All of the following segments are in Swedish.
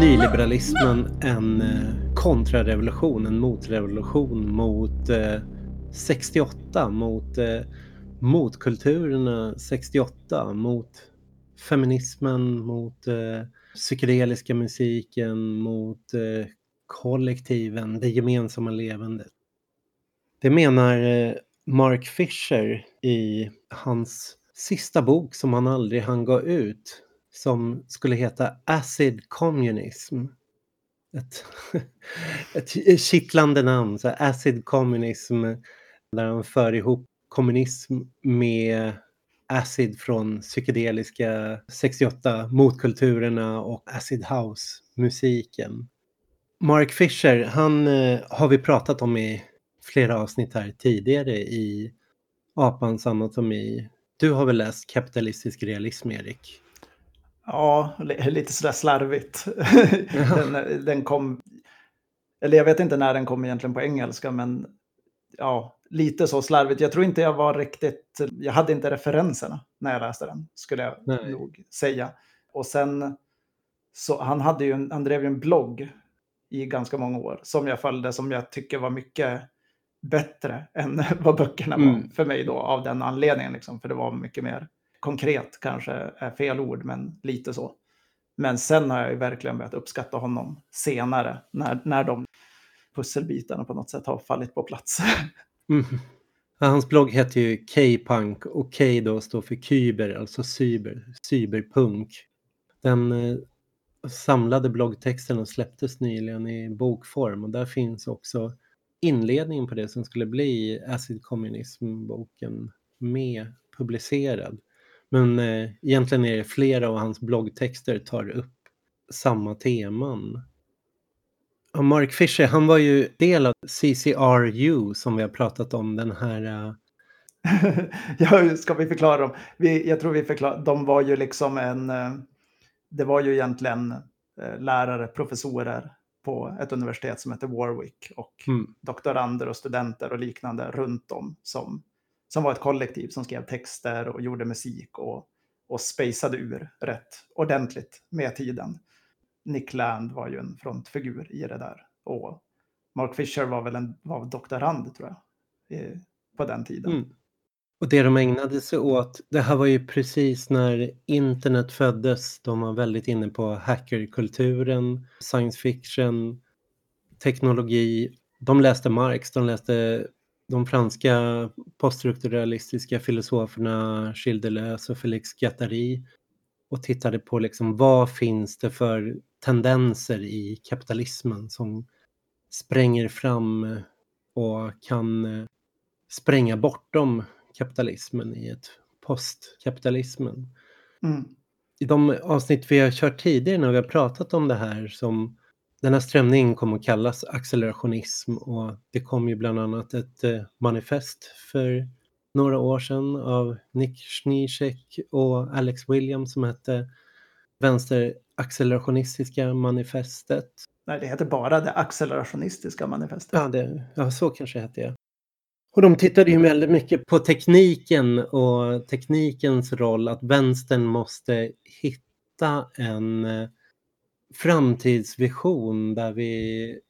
Nyliberalismen en eh, kontrarevolution, en motrevolution mot 68, mot eh, eh, motkulturerna 68, mot feminismen, mot psykedeliska musiken, mot kollektiven, det gemensamma levandet. Det menar Mark Fisher i hans sista bok som han aldrig hann gå ut som skulle heta Acid Communism. Ett, ett kittlande namn, så Acid Communism, där han för ihop kommunism med acid från psykedeliska 68 motkulturerna och acid house-musiken. Mark Fisher, han eh, har vi pratat om i flera avsnitt här tidigare i Apans anatomi. Du har väl läst kapitalistisk realism, Erik? Ja, lite sådär slarvigt. den, den kom, eller jag vet inte när den kom egentligen på engelska, men ja, lite så slarvigt. Jag tror inte jag var riktigt, jag hade inte referenserna när jag läste den, skulle jag Nej. nog säga. Och sen, så han, hade ju en, han drev ju en blogg i ganska många år som jag följde, som jag tycker var mycket bättre än vad böckerna var mm. för mig då av den anledningen. Liksom, för det var mycket mer konkret kanske är fel ord, men lite så. Men sen har jag ju verkligen börjat uppskatta honom senare när, när de pusselbitarna på något sätt har fallit på plats. Mm. Hans blogg heter ju K-punk och K då står för kyber, alltså cyber, cyberpunk. Den eh, samlade bloggtexten släpptes nyligen i bokform och där finns också inledningen på det som skulle bli Acid Communism-boken med publicerad. Men eh, egentligen är det flera av hans bloggtexter tar upp samma teman. Och Mark Fisher, han var ju del av CCRU som vi har pratat om, den här... Uh... ja, ska vi förklara dem? Vi, jag tror vi förklarar, de var ju liksom en... Uh, det var ju egentligen uh, lärare, professorer på ett universitet som heter Warwick och mm. doktorander och studenter och liknande runt om som som var ett kollektiv som skrev texter och gjorde musik och, och spejsade ur rätt ordentligt med tiden. Nick Land var ju en frontfigur i det där. Och Mark Fisher var väl en var doktorand, tror jag, i, på den tiden. Mm. Och det de ägnade sig åt, det här var ju precis när internet föddes. De var väldigt inne på hackerkulturen, science fiction, teknologi. De läste Marx, de läste de franska poststrukturalistiska filosoferna Deleuze och Félix Guattari och tittade på liksom vad finns det för tendenser i kapitalismen som spränger fram och kan eh, spränga bortom kapitalismen i ett postkapitalismen. Mm. I de avsnitt vi har kört tidigare när vi har pratat om det här som den här strömningen kom att kallas accelerationism och det kom ju bland annat ett eh, manifest för några år sedan av Nick Schneecheck och Alex Williams som hette Vänsteraccelerationistiska manifestet. Nej, det heter bara det accelerationistiska manifestet. Ja, det, ja så kanske det hette, ja. Och de tittade ju väldigt mycket på tekniken och teknikens roll, att vänstern måste hitta en eh, framtidsvision där vi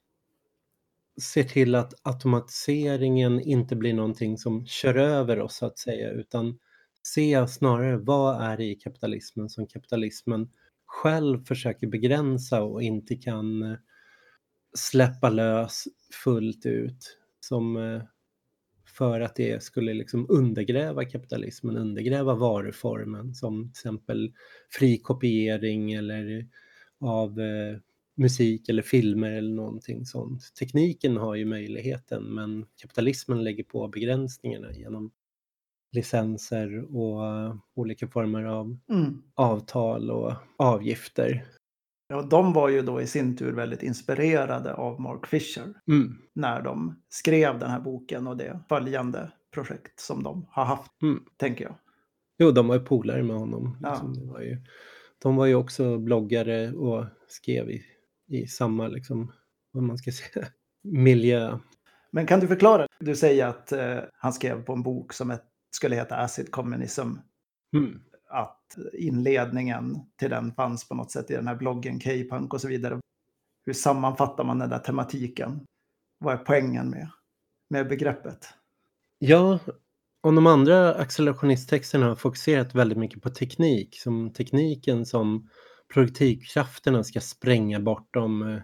ser till att automatiseringen inte blir någonting som kör över oss så att säga utan se snarare vad är det i kapitalismen som kapitalismen själv försöker begränsa och inte kan eh, släppa lös fullt ut som eh, för att det skulle liksom undergräva kapitalismen, undergräva varuformen som till exempel fri kopiering eller av eh, musik eller filmer eller någonting sånt. Tekniken har ju möjligheten men kapitalismen lägger på begränsningarna genom licenser och uh, olika former av mm. avtal och avgifter. Ja, de var ju då i sin tur väldigt inspirerade av Mark Fisher mm. när de skrev den här boken och det följande projekt som de har haft, mm. tänker jag. Jo, de var ju polare med honom. Liksom. Ja. Det var ju de var ju också bloggare och skrev i, i samma, liksom, vad man ska säga, miljö. Men kan du förklara? Du säger att eh, han skrev på en bok som ett, skulle heta Acid Communism. Mm. att inledningen till den fanns på något sätt i den här bloggen K-punk och så vidare. Hur sammanfattar man den där tematiken? Vad är poängen med, med begreppet? Ja, om de andra accelerationisttexterna har fokuserat väldigt mycket på teknik, som tekniken som produktivkrafterna ska spränga bortom eh,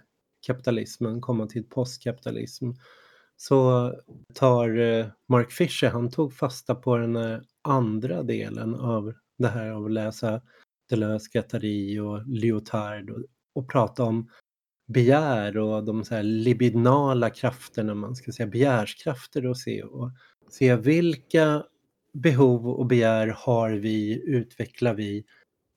kapitalismen, komma till postkapitalism. Så tar eh, Mark Fisher, han tog fasta på den andra delen av det här av att läsa Deleuze, Guattari och Lyotard och, och prata om begär och de så här libidinala krafterna, man ska säga begärskrafter och se och se vilka behov och begär har vi, utvecklar vi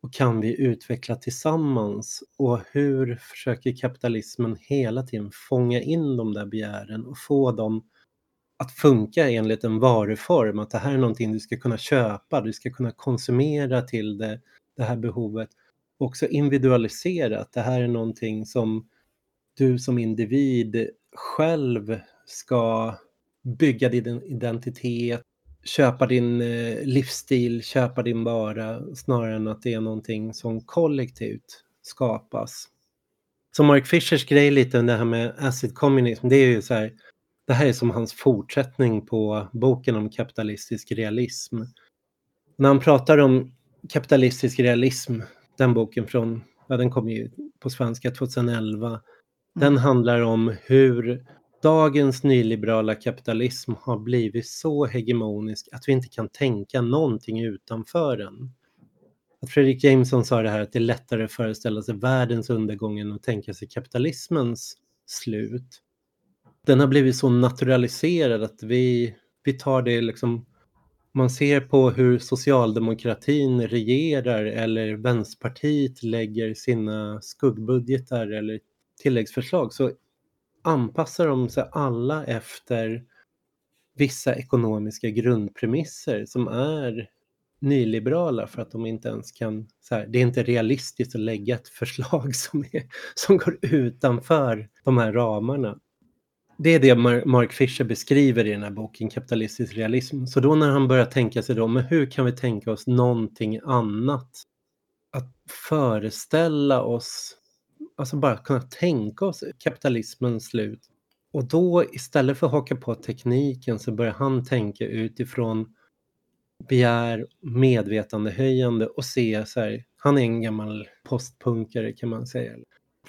och kan vi utveckla tillsammans? Och hur försöker kapitalismen hela tiden fånga in de där begären och få dem att funka enligt en varuform, att det här är någonting du ska kunna köpa, du ska kunna konsumera till det, det här behovet. Också individualiserat, det här är någonting som du som individ själv ska bygga din identitet, köpa din eh, livsstil, köpa din vara snarare än att det är någonting som kollektivt skapas. Så Mark Fischers grej lite, det här med acid communism, det är ju så här, det här är som hans fortsättning på boken om kapitalistisk realism. När han pratar om kapitalistisk realism, den boken från, ja den kom ju på svenska 2011, den mm. handlar om hur dagens nyliberala kapitalism har blivit så hegemonisk att vi inte kan tänka någonting utanför den. Att Fredrik Jameson sa det här att det är lättare att föreställa sig världens undergång än att tänka sig kapitalismens slut. Den har blivit så naturaliserad att vi, vi tar det liksom man ser på hur socialdemokratin regerar eller Vänsterpartiet lägger sina skuggbudgetar eller tilläggsförslag så anpassar de sig alla efter vissa ekonomiska grundpremisser som är nyliberala för att de inte ens kan, så här, det är inte realistiskt att lägga ett förslag som, är, som går utanför de här ramarna. Det är det Mark Fisher beskriver i den här boken, Kapitalistisk realism. Så då när han börjar tänka sig då, men hur kan vi tänka oss någonting annat? Att föreställa oss alltså bara kunna tänka oss kapitalismens slut. Och då istället för att haka på tekniken så börjar han tänka utifrån begär, medvetandehöjande och se så här, han är en gammal postpunkare kan man säga.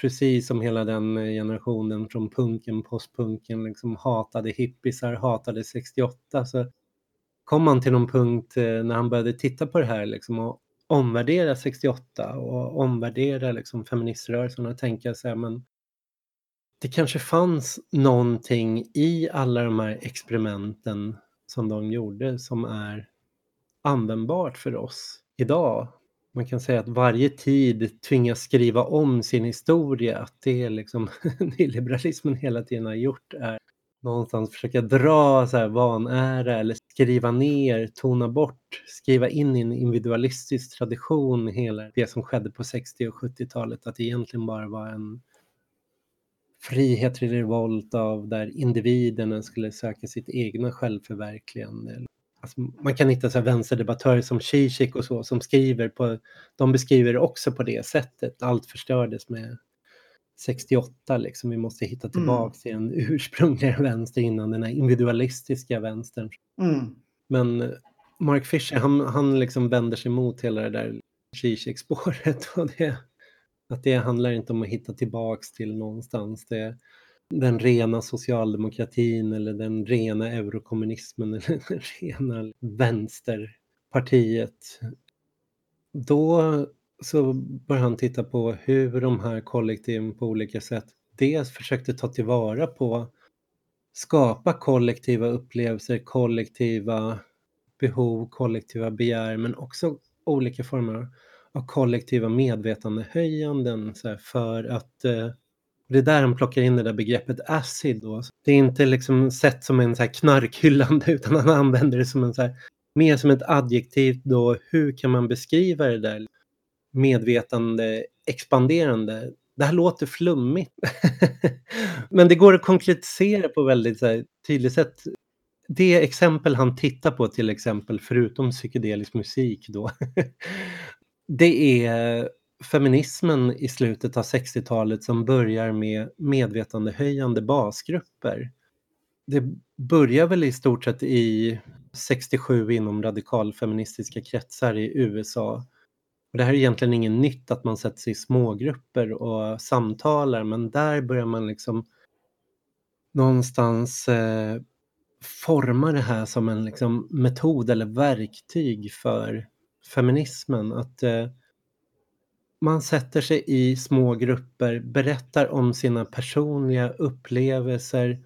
Precis som hela den generationen från punken, postpunken, liksom hatade hippisar, hatade 68. Så kom han till någon punkt eh, när han började titta på det här liksom och omvärdera 68 och omvärdera liksom feministrörelsen och tänka så här, men det kanske fanns någonting i alla de här experimenten som de gjorde som är användbart för oss idag. Man kan säga att varje tid tvingas skriva om sin historia, att det är liksom nyliberalismen hela tiden har gjort är någonstans försöka dra så här vanära eller skriva ner, tona bort, skriva in i en individualistisk tradition hela det som skedde på 60 och 70-talet, att det egentligen bara var en frihet till revolt av där individerna skulle söka sitt egna självförverkligande. Alltså man kan hitta så här vänsterdebattörer som Zizek och så som skriver på, de beskriver det också på det sättet. Allt förstördes med 68 liksom. Vi måste hitta tillbaka mm. till den ursprungliga vänster innan den här individualistiska vänstern. Mm. Men eh, Mark Fisher, han, han liksom vänder sig mot hela det där Zizek-spåret. Och det, att det handlar inte om att hitta tillbaks till någonstans. Det, den rena socialdemokratin eller den rena eurokommunismen eller den rena vänsterpartiet. Då så började han titta på hur de här kollektiven på olika sätt dels försökte ta tillvara på skapa kollektiva upplevelser, kollektiva behov, kollektiva begär men också olika former av kollektiva medvetandehöjanden så här, för att eh, det är där han plockar in det där begreppet acid. Då. Det är inte liksom sett som en så här knarkhyllande utan han använder det som en så här, mer som ett adjektiv då. Hur kan man beskriva det där? Medvetande expanderande. Det här låter flummigt. Men det går att konkretisera på väldigt så här, tydligt sätt. det exempel han tittar på till exempel, förutom psykedelisk musik då, det är feminismen i slutet av 60-talet som börjar med medvetandehöjande basgrupper. Det börjar väl i stort sett i 67 inom radikalfeministiska kretsar i USA. Och det här är egentligen inget nytt att man sätter sig i smågrupper och samtalar men där börjar man liksom någonstans eh, forma det här som en liksom, metod eller verktyg för feminismen. Att eh, man sätter sig i små grupper, berättar om sina personliga upplevelser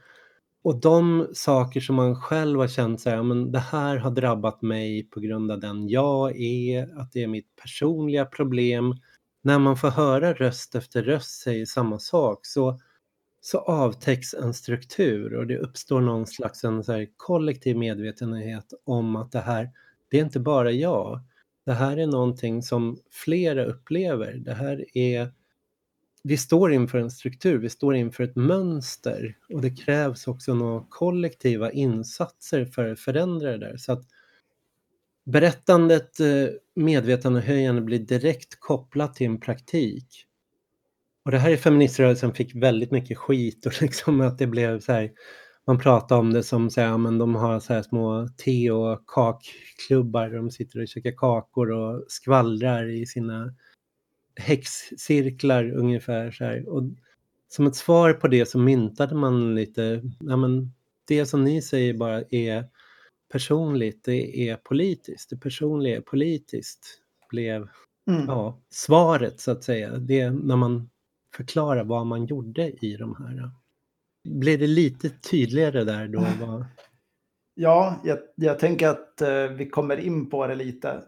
och de saker som man själv har känt så här, men det här har drabbat mig på grund av den jag är, att det är mitt personliga problem. När man får höra röst efter röst säga samma sak så, så avtäcks en struktur och det uppstår någon slags en så kollektiv medvetenhet om att det här, det är inte bara jag. Det här är någonting som flera upplever. Det här är vi står inför en struktur, vi står inför ett mönster och det krävs också några kollektiva insatser för att förändra det där. Så att berättandet, eh, medvetandehöjande blir direkt kopplat till en praktik. Och det här i feministrörelsen fick väldigt mycket skit och liksom att det blev så här, man pratar om det som så här, men de har så här små te och kakklubbar där de sitter och käkar kakor och skvallrar i sina häxcirklar ungefär. Så här. Och som ett svar på det så myntade man lite, ja men det som ni säger bara är personligt, det är politiskt. Det personliga är politiskt blev mm. ja, svaret så att säga. Det när man förklarar vad man gjorde i de här. Blir det lite tydligare där då? Vad... Ja, jag, jag tänker att uh, vi kommer in på det lite.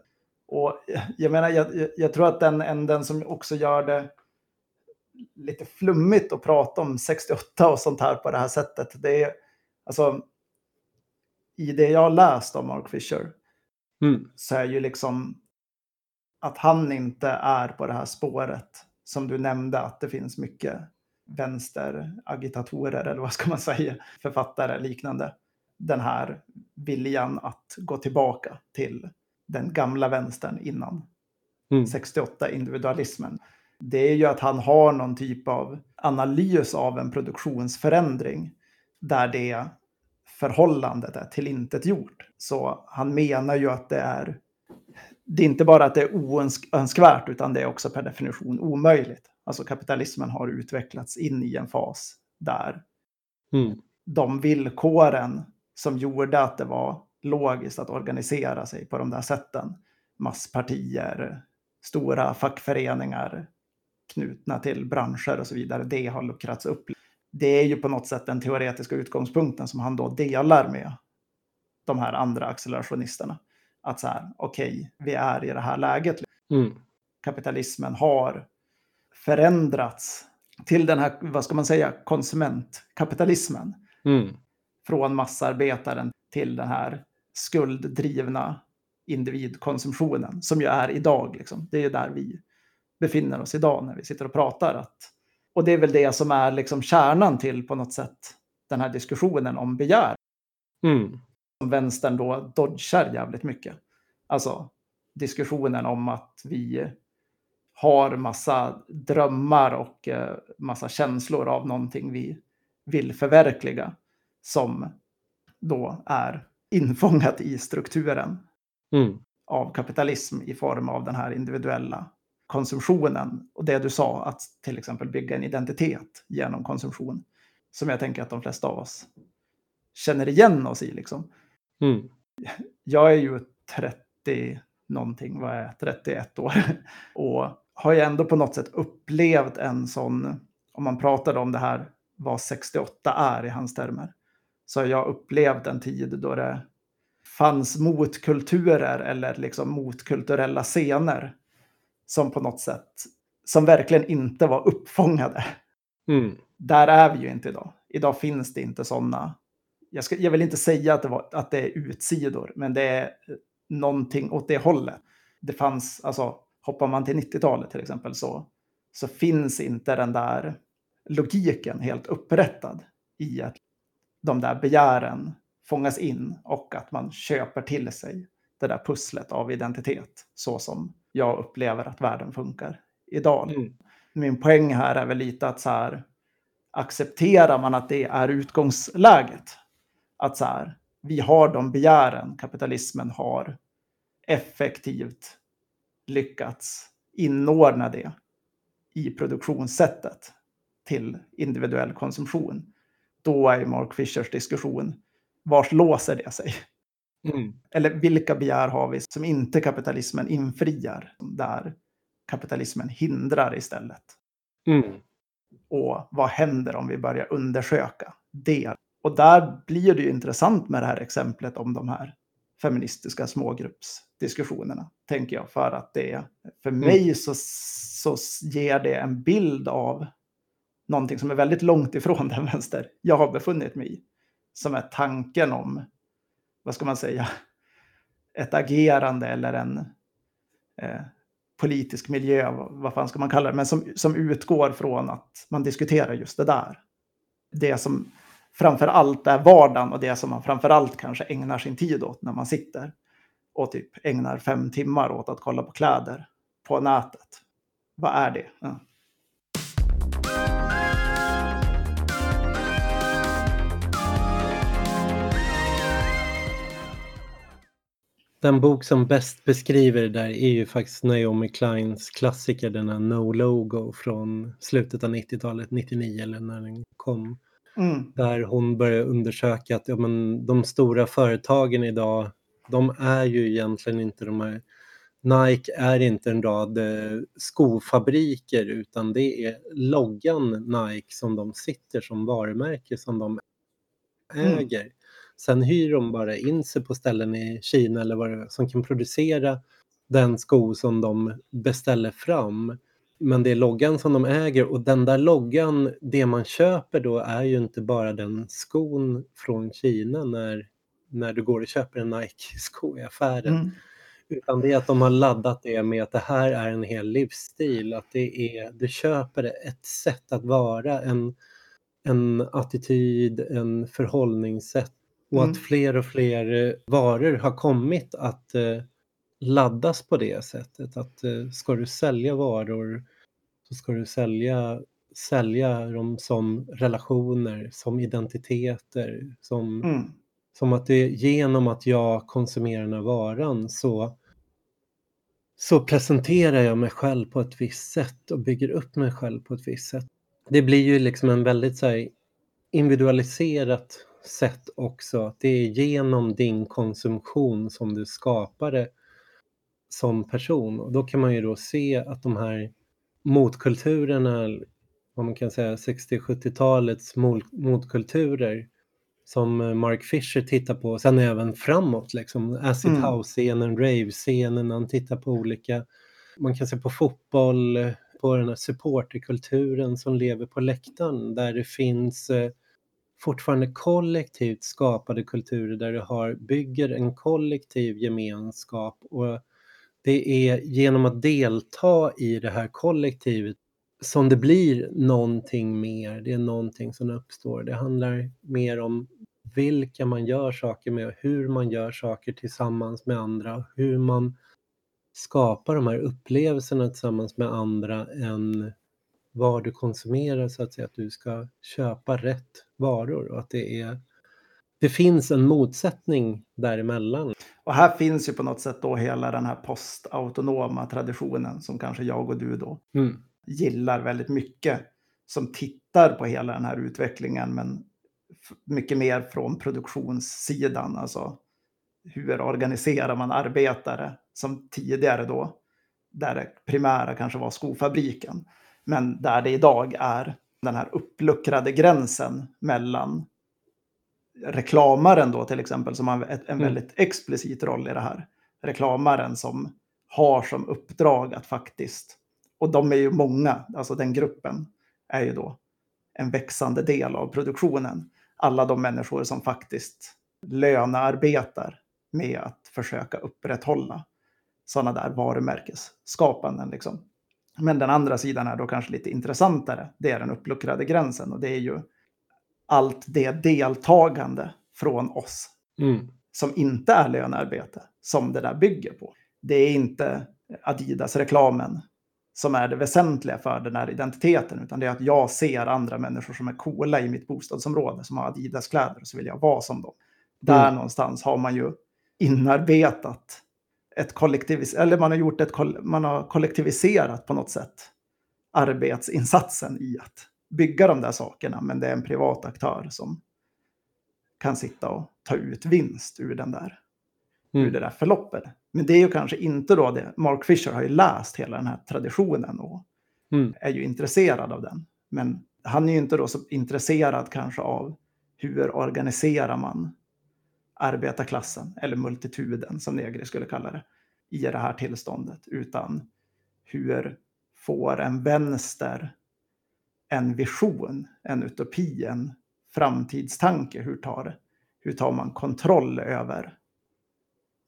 Och jag menar, jag, jag tror att den änden som också gör det lite flummigt att prata om 68 och sånt här på det här sättet. Det är alltså i det jag har läst om Mark Fisher mm. så är ju liksom att han inte är på det här spåret som du nämnde att det finns mycket vänsteragitatorer eller vad ska man säga, författare liknande. Den här viljan att gå tillbaka till den gamla vänstern innan. Mm. 68, individualismen. Det är ju att han har någon typ av analys av en produktionsförändring där det förhållandet är tillintetgjort. Så han menar ju att det är det är inte bara att det är oönskvärt utan det är också per definition omöjligt. Alltså kapitalismen har utvecklats in i en fas där mm. de villkoren som gjorde att det var logiskt att organisera sig på de där sätten. Masspartier, stora fackföreningar knutna till branscher och så vidare. Det har luckrats upp. Det är ju på något sätt den teoretiska utgångspunkten som han då delar med de här andra accelerationisterna. Att så här, okej, okay, vi är i det här läget. Mm. Kapitalismen har förändrats till den här, vad ska man säga, konsumentkapitalismen. Mm. Från massarbetaren till den här skulddrivna individkonsumtionen som ju är idag. Liksom. Det är där vi befinner oss idag när vi sitter och pratar. Att, och det är väl det som är liksom kärnan till på något sätt den här diskussionen om begär. Mm. Som vänstern då dodgar jävligt mycket. Alltså diskussionen om att vi har massa drömmar och eh, massa känslor av någonting vi vill förverkliga som då är infångat i strukturen mm. av kapitalism i form av den här individuella konsumtionen. Och det du sa, att till exempel bygga en identitet genom konsumtion, som jag tänker att de flesta av oss känner igen oss i. Liksom. Mm. Jag är ju 30 någonting, vad är jag, 31 år. Och har ju ändå på något sätt upplevt en sån, om man pratade om det här, vad 68 är i hans termer, så har jag upplevt en tid då det fanns motkulturer eller liksom motkulturella scener som på något sätt, som verkligen inte var uppfångade. Mm. Där är vi ju inte idag. Idag finns det inte sådana. Jag, ska, jag vill inte säga att det, var, att det är utsidor, men det är någonting åt det hållet. Det fanns, alltså hoppar man till 90-talet till exempel så, så finns inte den där logiken helt upprättad i att de där begären fångas in och att man köper till sig det där pusslet av identitet så som jag upplever att världen funkar idag. Mm. Min poäng här är väl lite att så här, accepterar man att det är utgångsläget, att så här, vi har de begären kapitalismen har effektivt lyckats inordna det i produktionssättet till individuell konsumtion. Då är Mark Fischers diskussion, vars låser det sig? Mm. Eller vilka begär har vi som inte kapitalismen infriar, där kapitalismen hindrar istället? Mm. Och vad händer om vi börjar undersöka det? Och där blir det ju intressant med det här exemplet om de här feministiska smågruppsdiskussionerna, tänker jag. För att det, för mm. mig så, så ger det en bild av någonting som är väldigt långt ifrån den vänster jag har befunnit mig i. Som är tanken om, vad ska man säga, ett agerande eller en eh, politisk miljö, vad fan ska man kalla det, men som, som utgår från att man diskuterar just det där. Det som framför allt är vardagen och det som man framför allt kanske ägnar sin tid åt när man sitter och typ ägnar fem timmar åt att kolla på kläder på nätet. Vad är det? Ja. Den bok som bäst beskriver det där är ju faktiskt Naomi Kleins klassiker, den här No Logo från slutet av 90-talet, 99 eller när den kom. Mm. Där hon börjar undersöka att ja, men, de stora företagen idag, de är ju egentligen inte de här Nike är inte en rad eh, skofabriker utan det är loggan Nike som de sitter som varumärke som de mm. äger. Mm. Sen hyr de bara in sig på ställen i Kina eller vad det är, som kan producera den sko som de beställer fram. Men det är loggan som de äger och den där loggan, det man köper då är ju inte bara den skon från Kina när, när du går och köper en Nike-sko i affären. Mm. Utan det är att de har laddat det med att det här är en hel livsstil, att det är, du köper ett sätt att vara, en, en attityd, en förhållningssätt och mm. att fler och fler eh, varor har kommit att eh, laddas på det sättet. Att eh, ska du sälja varor så ska du sälja, sälja dem som relationer, som identiteter, som, mm. som att det genom att jag konsumerar den här varan så, så presenterar jag mig själv på ett visst sätt och bygger upp mig själv på ett visst sätt. Det blir ju liksom en väldigt så här, individualiserat sätt också. Det är genom din konsumtion som du skapar det som person. Och då kan man ju då se att de här motkulturerna, vad man kan säga 60-70-talets motkulturer som Mark Fisher tittar på, sen även framåt liksom, acid mm. house-scenen, rave-scenen, han tittar på olika, man kan se på fotboll, på den här supporterkulturen som lever på läktaren där det finns eh, fortfarande kollektivt skapade kulturer där du har, bygger en kollektiv gemenskap och det är genom att delta i det här kollektivet som det blir någonting mer, det är någonting som uppstår. Det handlar mer om vilka man gör saker med och hur man gör saker tillsammans med andra, hur man skapar de här upplevelserna tillsammans med andra än vad du konsumerar så att säga, att du ska köpa rätt varor och att det är det finns en motsättning däremellan. Och här finns ju på något sätt då hela den här postautonoma traditionen som kanske jag och du då mm. gillar väldigt mycket. Som tittar på hela den här utvecklingen men mycket mer från produktionssidan. Alltså hur organiserar man arbetare som tidigare då där det primära kanske var skofabriken. Men där det idag är den här uppluckrade gränsen mellan reklamaren då till exempel som har en mm. väldigt explicit roll i det här. Reklamaren som har som uppdrag att faktiskt, och de är ju många, alltså den gruppen är ju då en växande del av produktionen. Alla de människor som faktiskt lönearbetar med att försöka upprätthålla sådana där varumärkesskapanden. Liksom. Men den andra sidan är då kanske lite intressantare. Det är den uppluckrade gränsen och det är ju allt det deltagande från oss mm. som inte är lönearbete som det där bygger på. Det är inte Adidas-reklamen som är det väsentliga för den här identiteten, utan det är att jag ser andra människor som är coola i mitt bostadsområde, som har Adidas-kläder, och så vill jag vara som dem. Där mm. någonstans har man ju inarbetat ett kollektivis eller man har gjort ett man har kollektiviserat på något sätt arbetsinsatsen i att bygga de där sakerna, men det är en privat aktör som kan sitta och ta ut vinst ur den där, mm. ur det där förloppet. Men det är ju kanske inte då det. Mark Fisher har ju läst hela den här traditionen och mm. är ju intresserad av den. Men han är ju inte då så intresserad kanske av hur organiserar man arbetarklassen, eller multituden som Negri skulle kalla det, i det här tillståndet, utan hur får en vänster en vision, en utopi, en framtidstanke? Hur tar, hur tar man kontroll över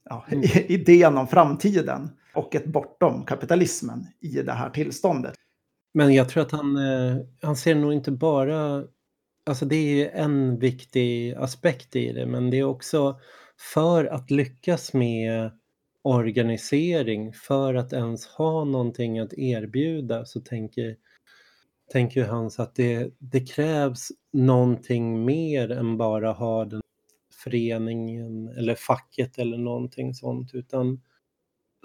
ja, mm. idén om framtiden och ett bortom kapitalismen i det här tillståndet? Men jag tror att han, eh, han ser nog inte bara alltså det är en viktig aspekt i det, men det är också för att lyckas med organisering, för att ens ha någonting att erbjuda så tänker, tänker Hans att det, det krävs någonting mer än bara ha den föreningen eller facket eller någonting sånt, utan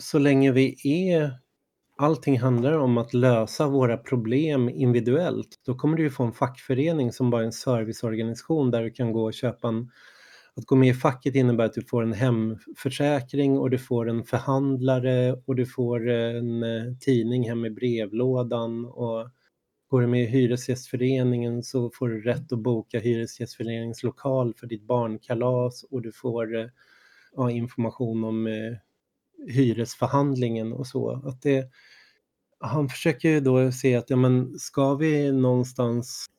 så länge vi är allting handlar om att lösa våra problem individuellt, då kommer du ju få en fackförening som bara är en serviceorganisation där du kan gå och köpa en att gå med i facket innebär att du får en hemförsäkring och du får en förhandlare och du får en eh, tidning hem i brevlådan och går du med i Hyresgästföreningen så får du rätt att boka Hyresgästföreningens lokal för ditt barnkalas och du får eh, ja, information om eh, hyresförhandlingen och så. Att det, han försöker ju då se att ja, men ska vi någonstans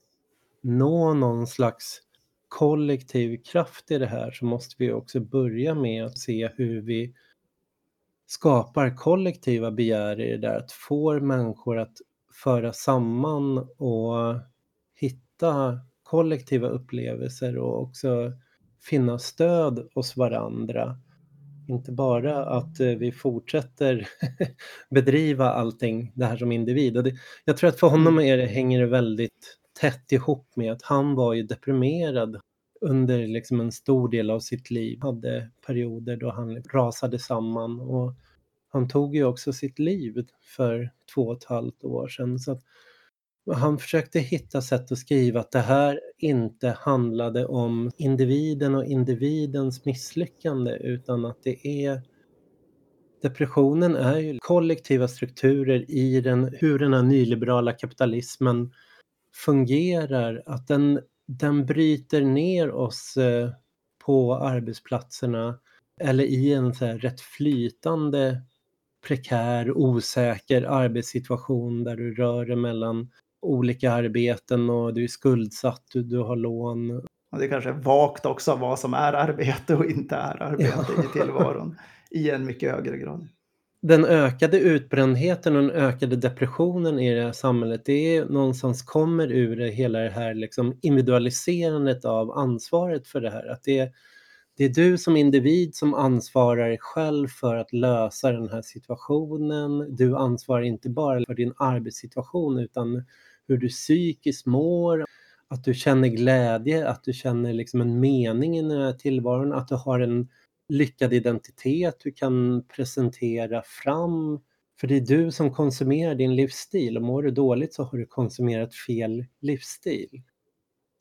nå någon slags kollektiv kraft i det här så måste vi också börja med att se hur vi skapar kollektiva begär i det där, att få människor att föra samman och hitta kollektiva upplevelser och också finna stöd hos varandra inte bara att eh, vi fortsätter bedriva allting det här som individ. Och det, jag tror att för honom mm. är det, hänger det väldigt tätt ihop med att han var ju deprimerad under liksom en stor del av sitt liv. Hade perioder då han rasade samman och han tog ju också sitt liv för två och ett halvt år sedan. Så han försökte hitta sätt att skriva att det här inte handlade om individen och individens misslyckande utan att det är Depressionen är ju kollektiva strukturer i den, hur den här nyliberala kapitalismen fungerar, att den, den bryter ner oss eh, på arbetsplatserna eller i en så här rätt flytande prekär, osäker arbetssituation där du rör dig mellan olika arbeten och du är skuldsatt, du, du har lån. Och det kanske är vagt också vad som är arbete och inte är arbete ja. i tillvaron i en mycket högre grad. Den ökade utbrändheten och den ökade depressionen i det här samhället, det är någonstans kommer ur det, hela det här liksom individualiserandet av ansvaret för det här. Att det, det är du som individ som ansvarar själv för att lösa den här situationen. Du ansvarar inte bara för din arbetssituation utan hur du psykiskt mår, att du känner glädje, att du känner liksom en mening i den här tillvaron, att du har en lyckad identitet du kan presentera fram. För det är du som konsumerar din livsstil och mår du dåligt så har du konsumerat fel livsstil.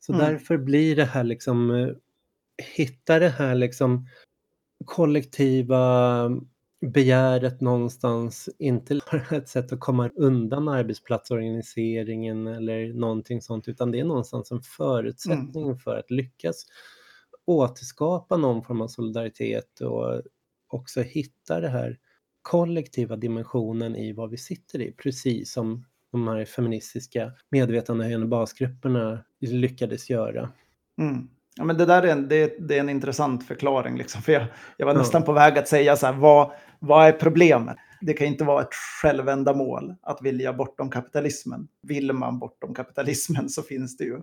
Så mm. därför blir det här liksom, eh, hitta det här liksom kollektiva begäret någonstans inte bara ett sätt att komma undan arbetsplatsorganiseringen eller någonting sånt, utan det är någonstans en förutsättning mm. för att lyckas återskapa någon form av solidaritet och också hitta det här kollektiva dimensionen i vad vi sitter i, precis som de här feministiska medvetandehöjande basgrupperna lyckades göra. Mm. Ja, men det där är en, det, det är en intressant förklaring. Liksom. För jag, jag var nästan på väg att säga så här, vad, vad är problemet? Det kan inte vara ett självändamål att vilja bortom kapitalismen. Vill man bortom kapitalismen så finns det ju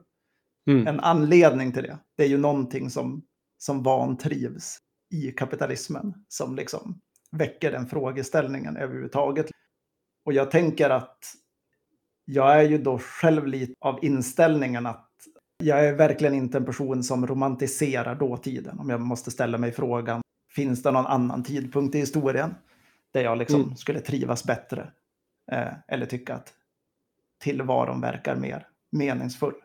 mm. en anledning till det. Det är ju någonting som, som vantrivs i kapitalismen som liksom väcker den frågeställningen överhuvudtaget. Och jag tänker att jag är ju då själv lite av inställningen att jag är verkligen inte en person som romantiserar dåtiden. Om jag måste ställa mig frågan, finns det någon annan tidpunkt i historien där jag liksom mm. skulle trivas bättre? Eh, eller tycka att tillvaron verkar mer meningsfull?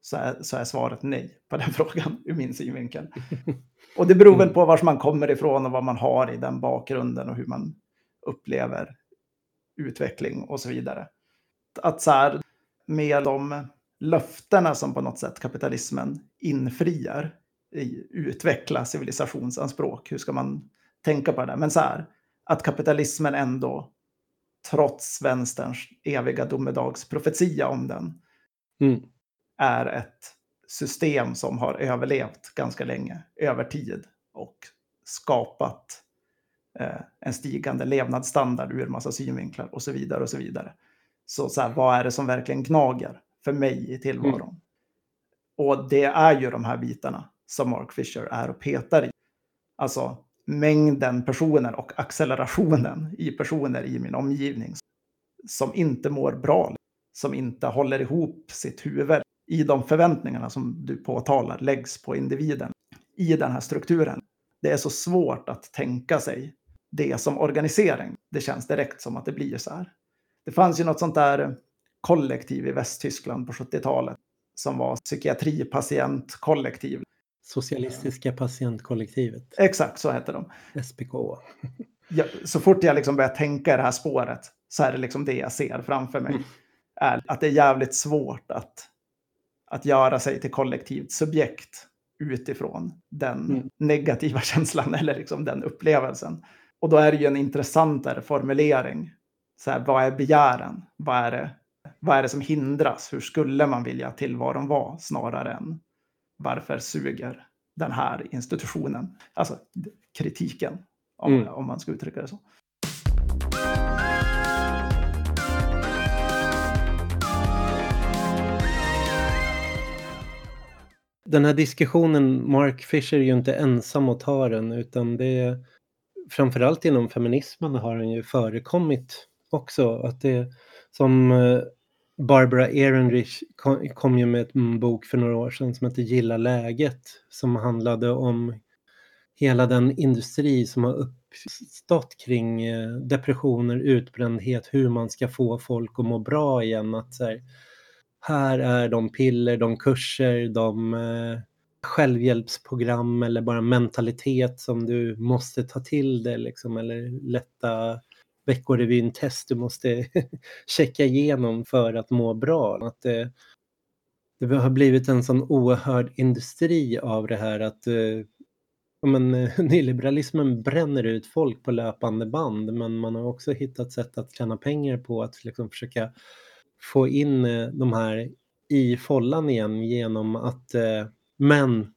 Så är, så är svaret nej på den frågan ur min synvinkel. Och det beror väl mm. på var man kommer ifrån och vad man har i den bakgrunden och hur man upplever utveckling och så vidare. Att så här, med de löftena som på något sätt kapitalismen infriar i utveckla civilisationsanspråk. Hur ska man tänka på det? Men så här, att kapitalismen ändå, trots vänsterns eviga domedagsprofetia om den, mm. är ett system som har överlevt ganska länge, över tid och skapat eh, en stigande levnadsstandard ur massa synvinklar och så vidare och så vidare. Så, så här, vad är det som verkligen gnager för mig i tillvaron? Mm. Och det är ju de här bitarna som Mark Fisher är och petar i. Alltså mängden personer och accelerationen i personer i min omgivning som inte mår bra, som inte håller ihop sitt huvud i de förväntningarna som du påtalar läggs på individen i den här strukturen. Det är så svårt att tänka sig det som organisering. Det känns direkt som att det blir så här. Det fanns ju något sånt där kollektiv i Västtyskland på 70-talet som var psykiatripatientkollektiv. Socialistiska patientkollektivet. Exakt, så hette de. SPK. Ja, så fort jag liksom börjar tänka i det här spåret så är det liksom det jag ser framför mig. Mm. Är att det är jävligt svårt att, att göra sig till kollektivt subjekt utifrån den mm. negativa känslan eller liksom den upplevelsen. Och då är det ju en intressantare formulering. Så här, vad är begären? Vad är, det, vad är det som hindras? Hur skulle man vilja tillvaron vara snarare än varför suger den här institutionen? Alltså kritiken, om, mm. om man ska uttrycka det så. Den här diskussionen, Mark Fisher är ju inte ensam att ta den, utan det är framförallt inom feminismen har den ju förekommit också. Att det som eh, Barbara Ehrenrich kom, ju med en mm, bok för några år sedan som heter Gilla läget som handlade om hela den industri som har uppstått kring eh, depressioner, utbrändhet, hur man ska få folk att må bra igen. Att så här, här är de piller, de kurser, de eh, självhjälpsprogram eller bara mentalitet som du måste ta till dig liksom, eller lätta Veckorevyn-test du måste checka igenom för att må bra. Att det, det har blivit en sån oerhörd industri av det här att eh, men, nyliberalismen bränner ut folk på löpande band men man har också hittat sätt att tjäna pengar på att liksom försöka få in eh, de här i follan igen genom att eh, men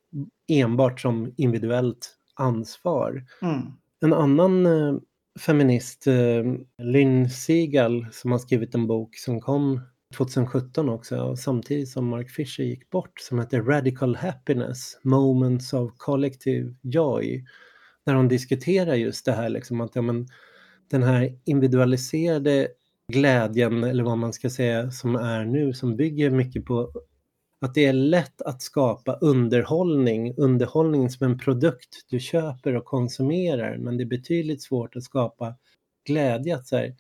enbart som individuellt ansvar. Mm. En annan eh, feminist, eh, Lynn Siegel, som har skrivit en bok som kom 2017 också, samtidigt som Mark Fisher gick bort, som heter Radical Happiness, Moments of Collective Joy. Där hon diskuterar just det här, liksom, att ja, men, den här individualiserade glädjen, eller vad man ska säga, som är nu, som bygger mycket på att det är lätt att skapa underhållning, underhållning som en produkt du köper och konsumerar, men det är betydligt svårt att skapa glädje. Att så här,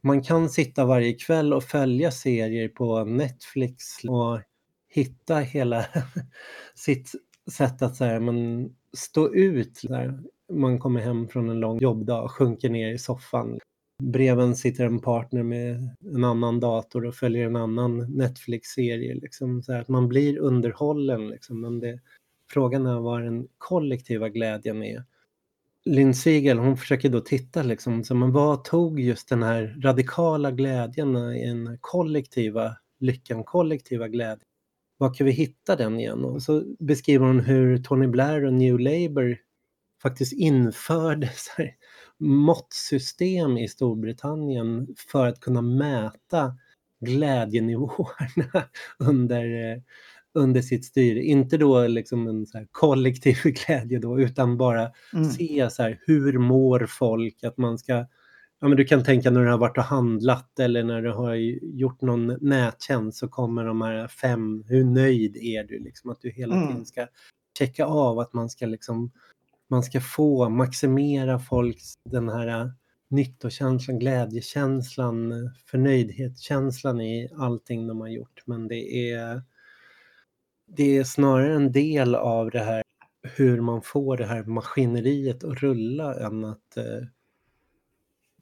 man kan sitta varje kväll och följa serier på Netflix och hitta hela sitt sätt att så här, man stå ut. när man kommer hem från en lång jobbdag och sjunker ner i soffan breven sitter en partner med en annan dator och följer en annan Netflix-serie. Liksom, så att man blir underhållen. Liksom, men det, frågan är vad den kollektiva glädjen är. Lynn Siegel, hon försöker då titta liksom, så men vad tog just den här radikala glädjen, den kollektiva lyckan, kollektiva glädjen. Var kan vi hitta den igen? Och så beskriver hon hur Tony Blair och New Labour faktiskt införde så här, måttsystem i Storbritannien för att kunna mäta glädjenivåerna under, under sitt styre. Inte då liksom en så kollektiv glädje då, utan bara mm. se så här, hur mår folk? Att man ska, ja men du kan tänka när du har varit och handlat eller när du har gjort någon nättjänst så kommer de här fem, hur nöjd är du? Liksom att du hela mm. tiden ska checka av att man ska liksom, man ska få maximera folks den här nyttokänslan, glädjekänslan, förnöjdhetskänslan i allting de har gjort. Men det är det är snarare en del av det här hur man får det här maskineriet att rulla än att eh,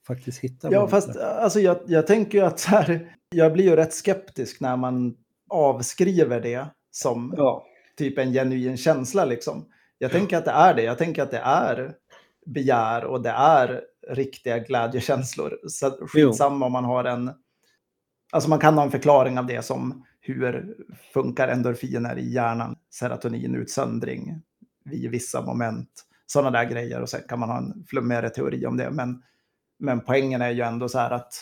faktiskt hitta. Ja, fast alltså, jag, jag tänker att så här, jag blir ju rätt skeptisk när man avskriver det som ja. typ en genuin känsla. Liksom. Jag tänker att det är det. Jag tänker att det är begär och det är riktiga glädjekänslor. Så skitsamma om man har en... Alltså man kan ha en förklaring av det som hur funkar endorfiner i hjärnan, serotoninutsöndring vid vissa moment, sådana där grejer. Och sen kan man ha en flummigare teori om det. Men, men poängen är ju ändå så här att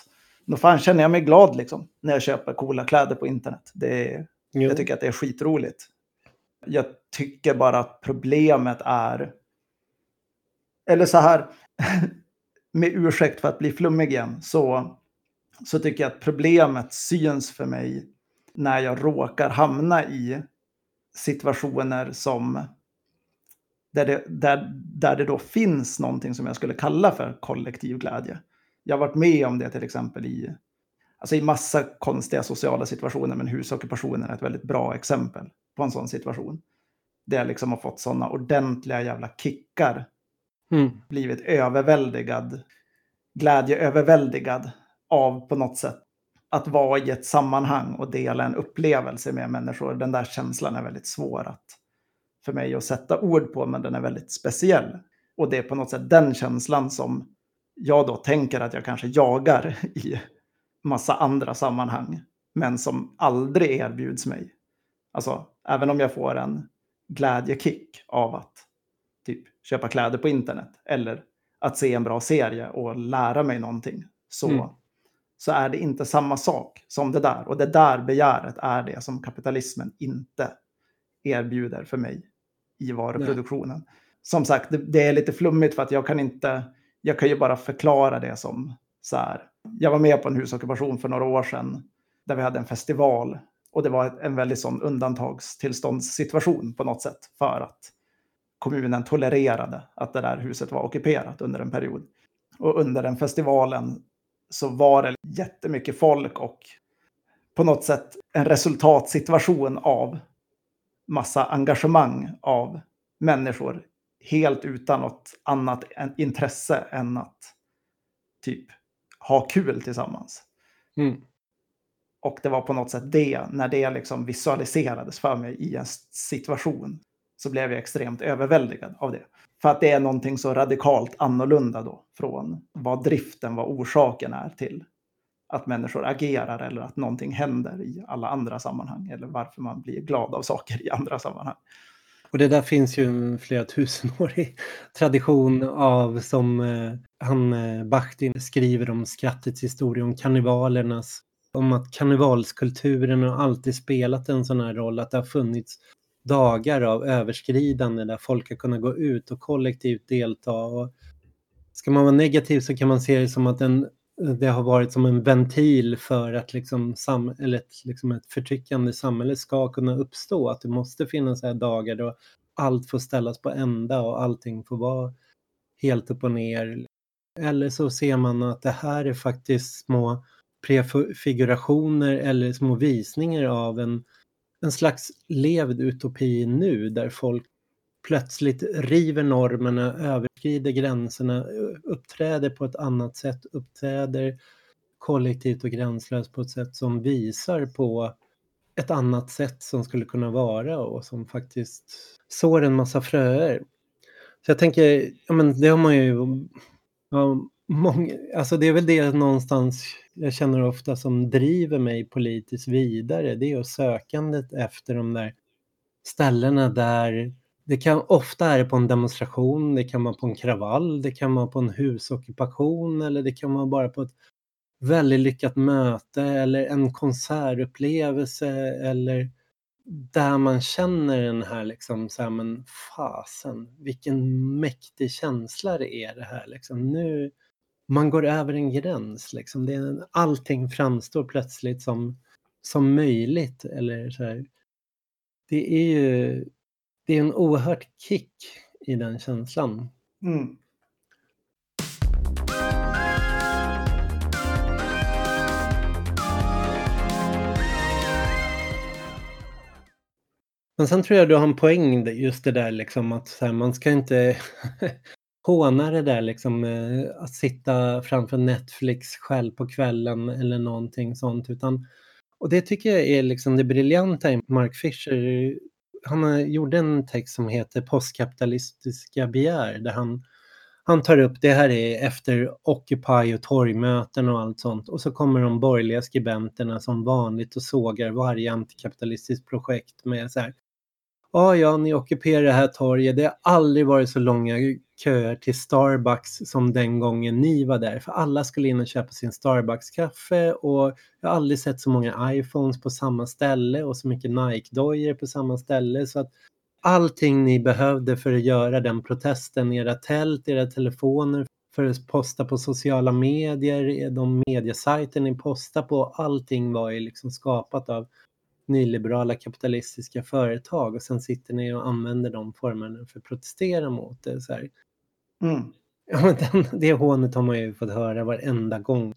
då fan känner jag mig glad liksom, när jag köper coola kläder på internet. Det jag tycker att det är skitroligt. Jag tycker bara att problemet är, eller så här, med ursäkt för att bli flummig igen, så, så tycker jag att problemet syns för mig när jag råkar hamna i situationer som där det, där, där det då finns någonting som jag skulle kalla för kollektiv glädje. Jag har varit med om det till exempel i, alltså i massa konstiga sociala situationer, men husockupationen är ett väldigt bra exempel på en sån situation. Där jag liksom har fått sådana ordentliga jävla kickar. Mm. Blivit överväldigad, glädjeöverväldigad av på något sätt att vara i ett sammanhang och dela en upplevelse med människor, den där känslan är väldigt svår att, för mig att sätta ord på, men den är väldigt speciell. Och det är på något sätt den känslan som jag då tänker att jag kanske jagar i massa andra sammanhang, men som aldrig erbjuds mig. Alltså, även om jag får en glädjekick av att typ köpa kläder på internet eller att se en bra serie och lära mig någonting, så mm så är det inte samma sak som det där. Och det där begäret är det som kapitalismen inte erbjuder för mig i varuproduktionen. Nej. Som sagt, det, det, är lite flummigt för att jag kan inte, jag kan ju bara förklara det som så här. Jag var med på en husockupation för några år sedan där vi hade en festival och det var en väldigt sån undantagstillståndssituation på något sätt för att kommunen tolererade att det där huset var ockuperat under en period. Och under den festivalen så var det jättemycket folk och på något sätt en resultatsituation av massa engagemang av människor helt utan något annat intresse än att typ ha kul tillsammans. Mm. Och det var på något sätt det, när det liksom visualiserades för mig i en situation så blev jag extremt överväldigad av det. För att det är någonting så radikalt annorlunda då från vad driften, vad orsaken är till att människor agerar eller att någonting händer i alla andra sammanhang eller varför man blir glad av saker i andra sammanhang. Och det där finns ju en flera tusenårig tradition av som eh, han eh, Bachtin skriver om skrattets historia, om kannibalernas, om att karnevalskulturen har alltid spelat en sån här roll, att det har funnits dagar av överskridande där folk har kunnat gå ut och kollektivt delta. Och ska man vara negativ så kan man se det som att en, det har varit som en ventil för att liksom sam, eller ett, liksom ett förtryckande samhälle ska kunna uppstå. Att det måste finnas här dagar då allt får ställas på ända och allting får vara helt upp och ner. Eller så ser man att det här är faktiskt små prefigurationer eller små visningar av en en slags levd utopi nu där folk plötsligt river normerna, överskrider gränserna, uppträder på ett annat sätt, uppträder kollektivt och gränslöst på ett sätt som visar på ett annat sätt som skulle kunna vara och som faktiskt sår en massa fröer. Så jag tänker, ja men det har man ju, ja, många, alltså det är väl det någonstans jag känner ofta som driver mig politiskt vidare. Det är sökandet efter de där ställena där det kan ofta är det på en demonstration, det kan vara på en kravall, det kan vara på en husockupation eller det kan vara bara på ett väldigt lyckat möte eller en konsertupplevelse eller där man känner den här liksom så här, men fasen, vilken mäktig känsla det är det här liksom. Nu, man går över en gräns liksom. Det är, allting framstår plötsligt som, som möjligt eller så här. Det är ju, det är en oerhört kick i den känslan. Mm. Men sen tror jag du har en poäng just det där liksom att här, man ska inte håna det där liksom eh, att sitta framför Netflix själv på kvällen eller någonting sånt utan och det tycker jag är liksom det briljanta i Mark Fisher. Han eh, gjorde en text som heter Postkapitalistiska begär där han, han tar upp, det här är efter Occupy och torgmöten och allt sånt och så kommer de borgerliga skribenterna som vanligt och sågar varje antikapitalistiskt projekt med så här Ja, ja, ni ockuperar det här torget. Det har aldrig varit så långa köer till Starbucks som den gången ni var där. För alla skulle in och köpa sin Starbucks-kaffe och jag har aldrig sett så många iPhones på samma ställe och så mycket Nike-dojor på samma ställe. Så att allting ni behövde för att göra den protesten, era tält, era telefoner, för att posta på sociala medier, de mediesajter ni postar på, allting var ju liksom skapat av nyliberala kapitalistiska företag och sen sitter ni och använder de formerna för att protestera mot det. Så här. Mm. Ja, den, det hånet har man ju fått höra varenda gång.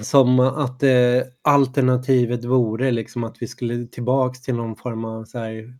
Som att eh, alternativet vore liksom att vi skulle tillbaks till någon form av så här,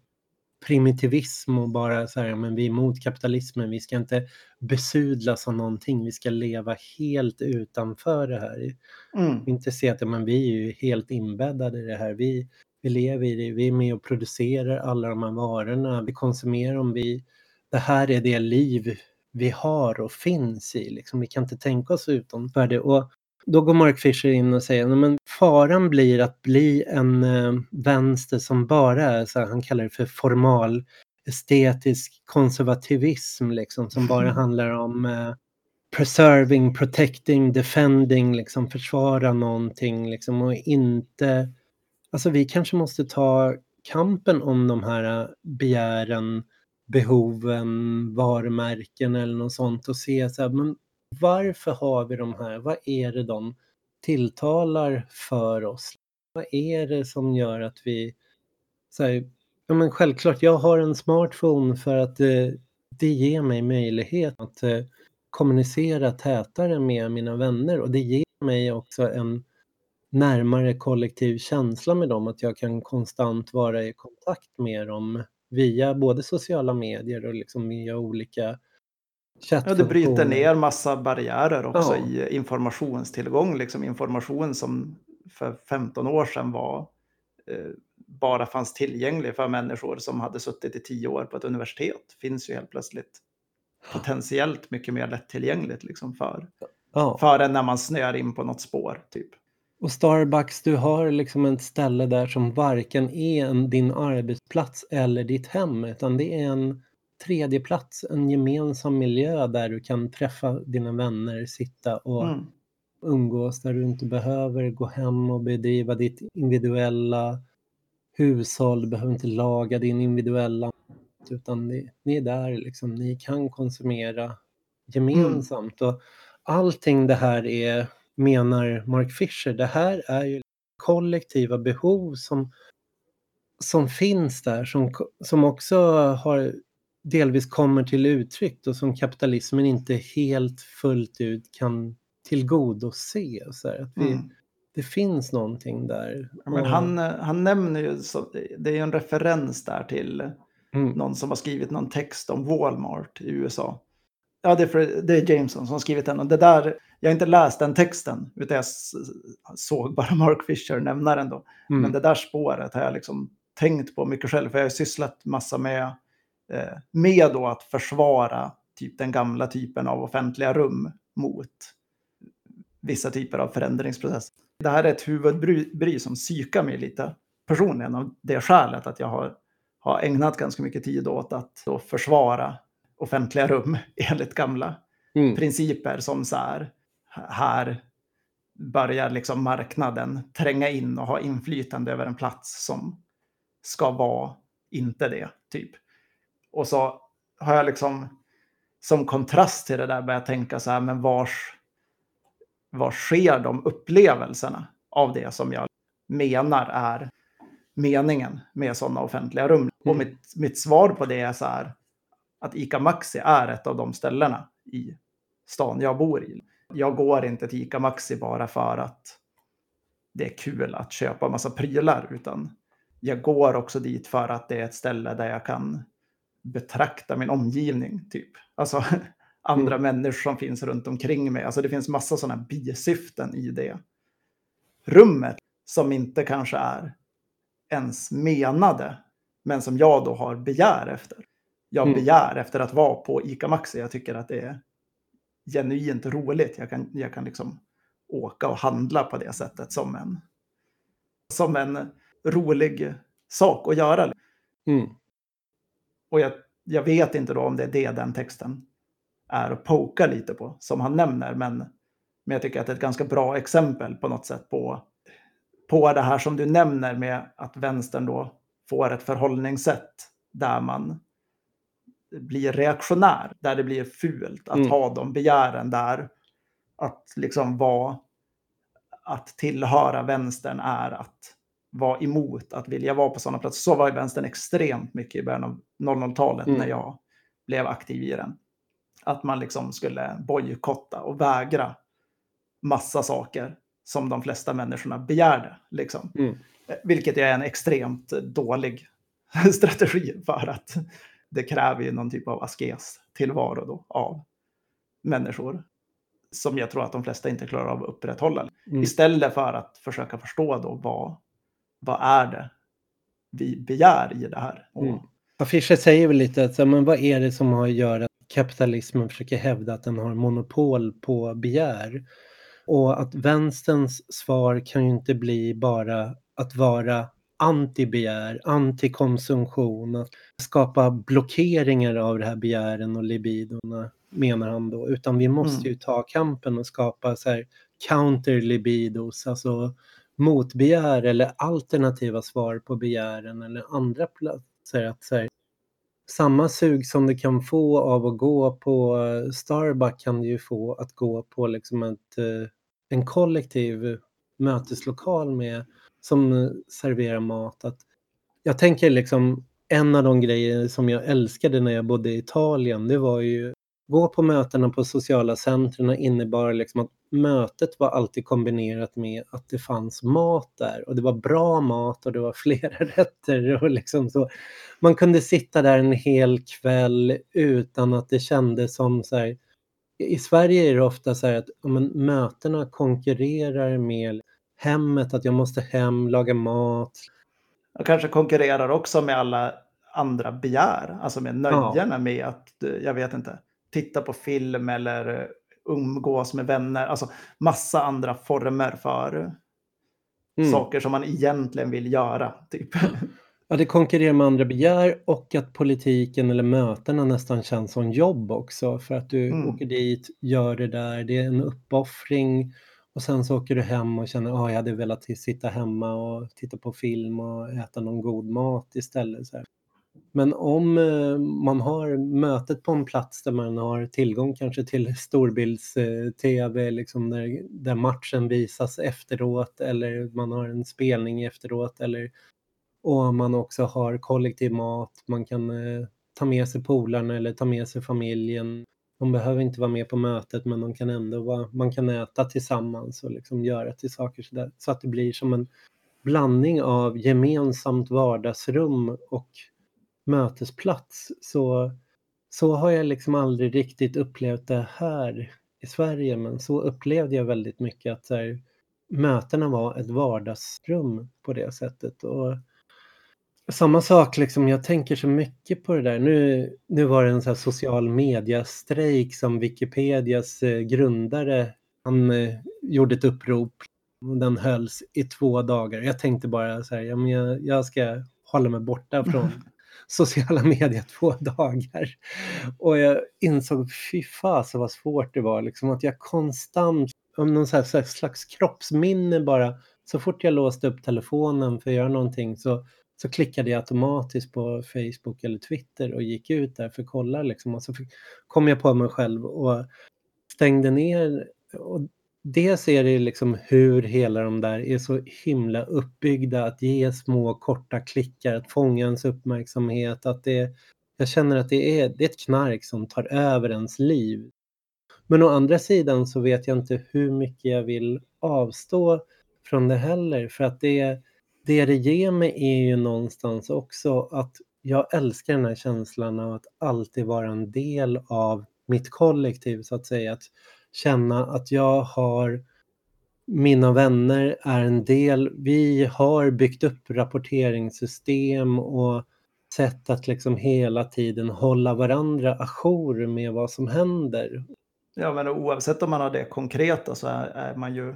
primitivism och bara så här, men vi är emot kapitalismen, vi ska inte besudlas av någonting, vi ska leva helt utanför det här. Mm. Inte se att men vi är ju helt inbäddade i det här, vi, vi lever i det, vi är med och producerar alla de här varorna, vi konsumerar dem, vi, det här är det liv vi har och finns i. Liksom. Vi kan inte tänka oss utanför det. Och då går Mark Fisher in och säger att faran blir att bli en eh, vänster som bara är, så här, han kallar det för formal estetisk konservativism, liksom, som bara handlar om eh, preserving, protecting, defending, liksom försvara någonting liksom, och inte Alltså vi kanske måste ta kampen om de här äh, begären, behoven, varumärken eller något sånt och se så här, men varför har vi de här? Vad är det de tilltalar för oss? Vad är det som gör att vi... Så här, ja men självklart, jag har en smartphone för att det, det ger mig möjlighet att eh, kommunicera tätare med mina vänner och det ger mig också en närmare kollektiv känsla med dem, att jag kan konstant vara i kontakt med dem via både sociala medier och liksom via olika Ja, det bryter ner massa barriärer också ja. i informationstillgång, liksom information som för 15 år sedan var eh, bara fanns tillgänglig för människor som hade suttit i tio år på ett universitet finns ju helt plötsligt potentiellt mycket mer lättillgängligt liksom för, ja. för en när man snöar in på något spår. typ. Och Starbucks, du har liksom ett ställe där som varken är en, din arbetsplats eller ditt hem, utan det är en tredje plats, en gemensam miljö där du kan träffa dina vänner, sitta och mm. umgås, där du inte behöver gå hem och bedriva ditt individuella hushåll, du behöver inte laga din individuella utan ni, ni är där, liksom, ni kan konsumera gemensamt. Mm. Och allting det här är menar Mark Fisher. Det här är ju kollektiva behov som, som finns där, som, som också har delvis kommer till uttryck och som kapitalismen inte helt fullt ut kan tillgodose. Så här, att vi, mm. Det finns någonting där. Men han, han nämner ju, så, det är en referens där till mm. någon som har skrivit någon text om Walmart i USA. Ja, det är, för, det är Jameson som har skrivit den. Och det där, jag har inte läst den texten, utan jag såg bara Mark Fisher nämna den då. Mm. Men det där spåret har jag liksom tänkt på mycket själv, för jag har sysslat massa med, eh, med då att försvara typ den gamla typen av offentliga rum mot vissa typer av förändringsprocess. Det här är ett huvudbry som psykar mig lite personligen av det skälet att jag har, har ägnat ganska mycket tid åt att försvara offentliga rum enligt gamla mm. principer som så här, här börjar liksom marknaden tränga in och ha inflytande över en plats som ska vara inte det, typ. Och så har jag liksom som kontrast till det där börjat tänka så här, men vars, var sker de upplevelserna av det som jag menar är meningen med sådana offentliga rum? Mm. Och mitt, mitt svar på det är så här, att ICA Maxi är ett av de ställena i stan jag bor i. Jag går inte till ICA Maxi bara för att det är kul att köpa massa prylar, utan jag går också dit för att det är ett ställe där jag kan betrakta min omgivning, typ. Alltså andra mm. människor som finns runt omkring mig. Alltså det finns massa sådana bisyften i det rummet som inte kanske är ens menade, men som jag då har begär efter. Jag mm. begär efter att vara på ICA Maxi. Jag tycker att det är genuint roligt. Jag kan, jag kan liksom åka och handla på det sättet som en, som en rolig sak att göra. Mm. Och jag, jag vet inte då om det är det den texten är att poka lite på, som han nämner. Men, men jag tycker att det är ett ganska bra exempel på något sätt på, på det här som du nämner med att vänstern då får ett förhållningssätt där man blir reaktionär, där det blir fult att mm. ha de begären där. Att liksom vara, att tillhöra vänstern är att vara emot att vilja vara på sådana platser. Så var ju vänstern extremt mycket i början av 00-talet mm. när jag blev aktiv i den. Att man liksom skulle bojkotta och vägra massa saker som de flesta människorna begärde. Liksom. Mm. Vilket är en extremt dålig strategi för att det kräver ju någon typ av askes tillvaro då av människor som jag tror att de flesta inte klarar av att upprätthålla. Mm. Istället för att försöka förstå då vad, vad är det vi begär i det här. Mm. Ja, Fischer säger väl lite att men vad är det som har att göra att kapitalismen försöker hävda att den har monopol på begär? Och att vänsterns svar kan ju inte bli bara att vara antibegär, antikonsumtion, skapa blockeringar av det här begären och libidorna menar han då, utan vi måste mm. ju ta kampen och skapa så här counter libidos, alltså motbegär eller alternativa svar på begären eller andra platser. Att så här, samma sug som du kan få av att gå på Starbucks kan du ju få att gå på liksom ett, eh, en kollektiv möteslokal med som eh, serverar mat. Att jag tänker liksom en av de grejer som jag älskade när jag bodde i Italien, det var ju gå på mötena på sociala centren innebar liksom att mötet var alltid kombinerat med att det fanns mat där och det var bra mat och det var flera rätter och liksom så. Man kunde sitta där en hel kväll utan att det kändes som så här. I Sverige är det ofta så här att men, mötena konkurrerar med hemmet, att jag måste hem, laga mat. Jag kanske konkurrerar också med alla andra begär, alltså med nöjena ja. med att, eh, jag vet inte, titta på film eller eh, umgås med vänner. Alltså massa andra former för mm. saker som man egentligen vill göra. Typ. Ja, det konkurrerar med andra begär och att politiken eller mötena nästan känns som jobb också. För att du mm. åker dit, gör det där, det är en uppoffring och sen så åker du hem och känner att ah, jag hade velat sitta hemma och titta på film och äta någon god mat istället. Så här. Men om eh, man har mötet på en plats där man har tillgång kanske till storbilds-tv, eh, liksom där, där, matchen visas efteråt eller man har en spelning efteråt eller och man också har kollektiv mat, man kan eh, ta med sig polarna eller ta med sig familjen de behöver inte vara med på mötet men de kan ändå vara, man kan äta tillsammans och liksom göra till saker så, där, så att det blir som en blandning av gemensamt vardagsrum och mötesplats. Så, så har jag liksom aldrig riktigt upplevt det här i Sverige men så upplevde jag väldigt mycket att här, mötena var ett vardagsrum på det sättet. Och samma sak, liksom, jag tänker så mycket på det där. Nu, nu var det en så social media-strejk som Wikipedias eh, grundare han eh, gjorde ett upprop. Den hölls i två dagar. Jag tänkte bara så här, ja, men jag, jag ska hålla mig borta från sociala medier två dagar. Och jag insåg, fy fasen vad svårt det var, liksom, att jag konstant, om någon så här, så här slags kroppsminne bara, så fort jag låste upp telefonen för att göra någonting så så klickade jag automatiskt på Facebook eller Twitter och gick ut där för att kolla liksom. Och så fick, kom jag på mig själv och stängde ner. Och dels är det liksom hur hela de där är så himla uppbyggda att ge små korta klickar, att fånga ens uppmärksamhet, att det jag känner att det är, det är ett knark som tar över ens liv. Men å andra sidan så vet jag inte hur mycket jag vill avstå från det heller för att det, det det ger mig är ju någonstans också att jag älskar den här känslan av att alltid vara en del av mitt kollektiv så att säga. Att känna att jag har mina vänner är en del. Vi har byggt upp rapporteringssystem och sätt att liksom hela tiden hålla varandra ajour med vad som händer. Ja, men oavsett om man har det konkreta så är, man ju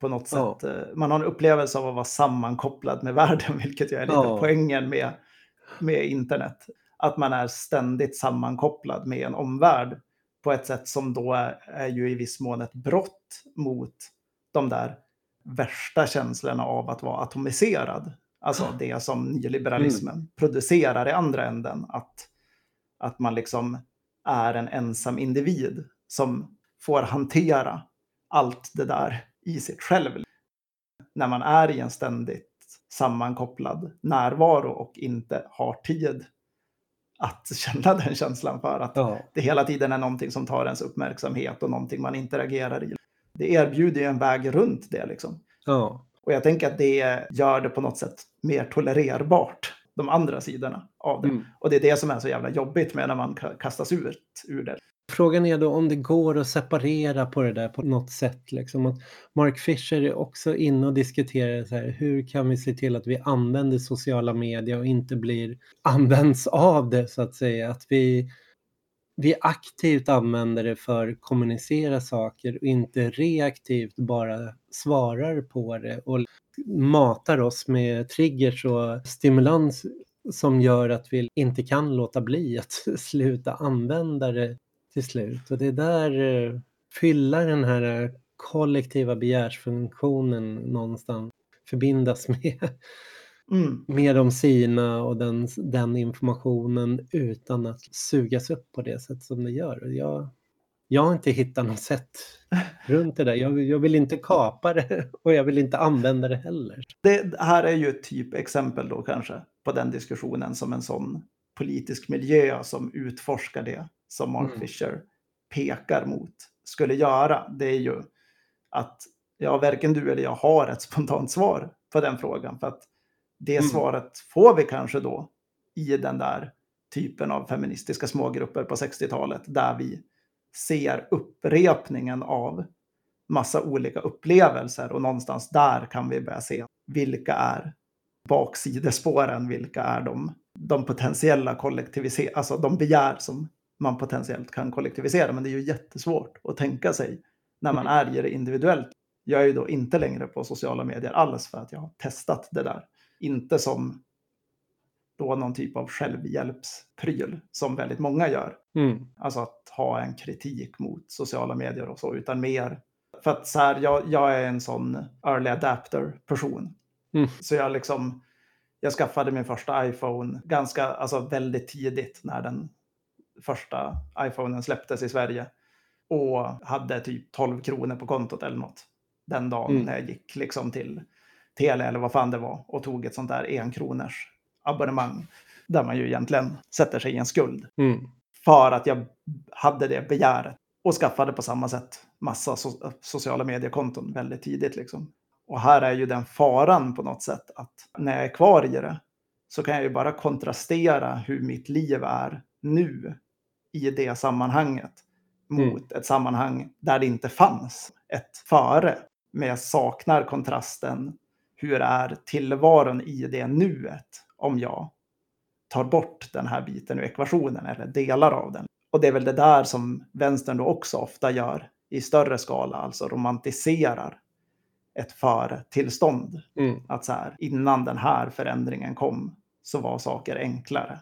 på något sätt, ja. Eh, man har en upplevelse av att vara sammankopplad med världen, vilket ju är lite ja. poängen med, med internet. Att man är ständigt sammankopplad med en omvärld på ett sätt som då är, är ju i viss mån ett brott mot de där värsta känslorna av att vara atomiserad. Alltså det som nyliberalismen mm. producerar i andra änden. Att, att man liksom är en ensam individ som får hantera allt det där i sitt själv. När man är i en ständigt sammankopplad närvaro och inte har tid att känna den känslan för att ja. det hela tiden är någonting som tar ens uppmärksamhet och någonting man interagerar i. Det erbjuder ju en väg runt det liksom. Ja. Och jag tänker att det gör det på något sätt mer tolererbart, de andra sidorna av det. Mm. Och det är det som är så jävla jobbigt med när man kastas ut ur det. Frågan är då om det går att separera på det där på något sätt. Liksom. Att Mark Fisher är också inne och diskuterar så här, hur kan vi se till att vi använder sociala medier och inte blir används av det så att säga. Att vi, vi aktivt använder det för att kommunicera saker och inte reaktivt bara svarar på det och matar oss med triggers och stimulans som gör att vi inte kan låta bli att sluta använda det till slut. Och det är där eh, fylla den här eh, kollektiva begärsfunktionen någonstans förbindas med, mm. med de sina och den, den informationen utan att sugas upp på det sätt som det gör. Jag, jag har inte hittat något sätt runt det där. Jag, jag, vill inte kapa det och jag vill inte använda det heller. Det här är ju ett typexempel då kanske på den diskussionen som en sån politisk miljö som utforskar det som Mark mm. Fisher pekar mot skulle göra. Det är ju att ja, varken du eller jag har ett spontant svar på den frågan. För att det mm. svaret får vi kanske då i den där typen av feministiska smågrupper på 60-talet där vi ser upprepningen av massa olika upplevelser och någonstans där kan vi börja se vilka är baksidespåren, vilka är de, de potentiella kollektiviseringar, alltså de begär som man potentiellt kan kollektivisera. Men det är ju jättesvårt att tänka sig när man är i det individuellt. Jag är ju då inte längre på sociala medier alls för att jag har testat det där. Inte som då någon typ av självhjälpspryl som väldigt många gör. Mm. Alltså att ha en kritik mot sociala medier och så, utan mer för att så här, jag, jag är en sån early adapter person. Mm. Så jag liksom, jag skaffade min första iPhone ganska, alltså väldigt tidigt när den första iPhonen släpptes i Sverige. Och hade typ 12 kronor på kontot eller något. Den dagen mm. när jag gick liksom till Telia eller vad fan det var och tog ett sånt där en kronors abonnemang. Där man ju egentligen sätter sig i en skuld. Mm. För att jag hade det begäret. Och skaffade på samma sätt massa so sociala mediekonton väldigt tidigt. Liksom. Och här är ju den faran på något sätt att när jag är kvar i det så kan jag ju bara kontrastera hur mitt liv är nu i det sammanhanget mm. mot mm. ett sammanhang där det inte fanns ett före. Men jag saknar kontrasten. Hur är tillvaron i det nuet om jag tar bort den här biten ur ekvationen eller delar av den? Och det är väl det där som vänstern då också ofta gör i större skala, alltså romantiserar ett före-tillstånd. Mm. Att så här, innan den här förändringen kom så var saker enklare.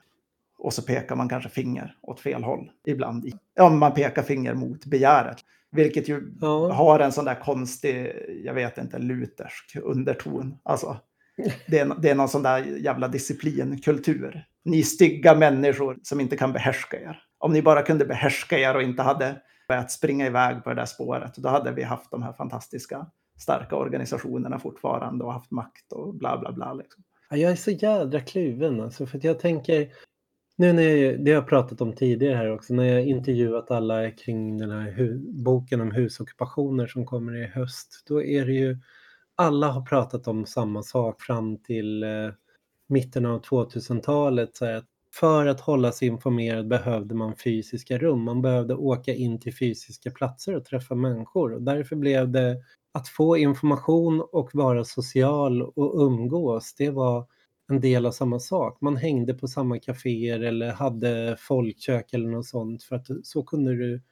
Och så pekar man kanske finger åt fel håll ibland. Ja, man pekar finger mot begäret. Vilket ju ja. har en sån där konstig, jag vet inte, lutersk underton. Alltså, Det är, det är någon sån där jävla disciplinkultur. Ni stygga människor som inte kan behärska er. Om ni bara kunde behärska er och inte hade börjat springa iväg på det där spåret, då hade vi haft de här fantastiska starka organisationerna fortfarande och haft makt och bla bla bla. Liksom. Jag är så jädra kluven alltså, för jag tänker, nu när jag, det har jag pratat om tidigare här också, när jag intervjuat alla kring den här boken om husockupationer som kommer i höst, då är det ju, alla har pratat om samma sak fram till eh, mitten av 2000-talet, så att för att hålla sig informerad behövde man fysiska rum. Man behövde åka in till fysiska platser och träffa människor. Och därför blev det att få information och vara social och umgås, det var en del av samma sak. Man hängde på samma kaféer eller hade folkkök eller något sånt för att så kunde du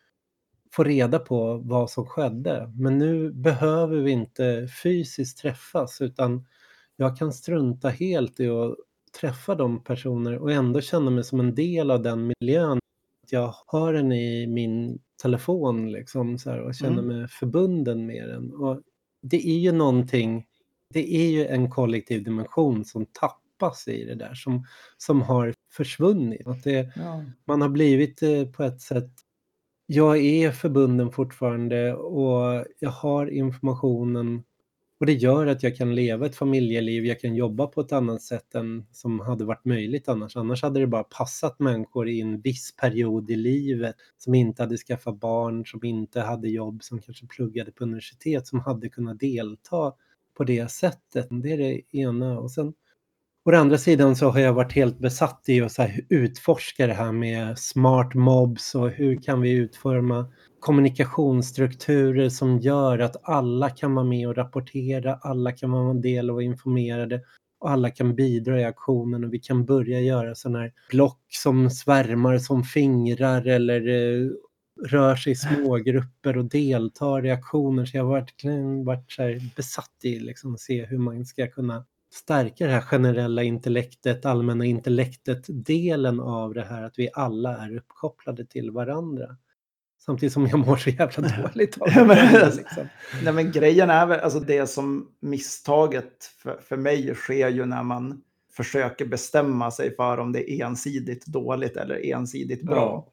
få reda på vad som skedde. Men nu behöver vi inte fysiskt träffas utan jag kan strunta helt i att träffa de personer och ändå känna mig som en del av den miljön. Jag har den i min telefon liksom så här, och känner mm. mig förbunden med den. Och det är ju någonting, det är ju en kollektiv dimension som tappas i det där, som, som har försvunnit. Att det, ja. Man har blivit eh, på ett sätt jag är förbunden fortfarande och jag har informationen och det gör att jag kan leva ett familjeliv, jag kan jobba på ett annat sätt än som hade varit möjligt annars. Annars hade det bara passat människor i en viss period i livet som inte hade skaffat barn, som inte hade jobb, som kanske pluggade på universitet, som hade kunnat delta på det sättet. Det är det ena. Och sen Å andra sidan så har jag varit helt besatt i att så utforska det här med smart mobs och hur kan vi utforma kommunikationsstrukturer som gör att alla kan vara med och rapportera, alla kan vara en del av och informerade och alla kan bidra i aktionen och vi kan börja göra sådana här block som svärmar som fingrar eller eh, rör sig i smågrupper och deltar i aktioner. Så jag har verkligen varit så besatt i liksom, att se hur man ska kunna stärka det här generella intellektet, allmänna intellektet, delen av det här att vi alla är uppkopplade till varandra. Samtidigt som jag mår så jävla dåligt av det. men, liksom. nej, men grejen är väl, alltså det som misstaget för, för mig sker ju när man försöker bestämma sig för om det är ensidigt dåligt eller ensidigt bra. Ja.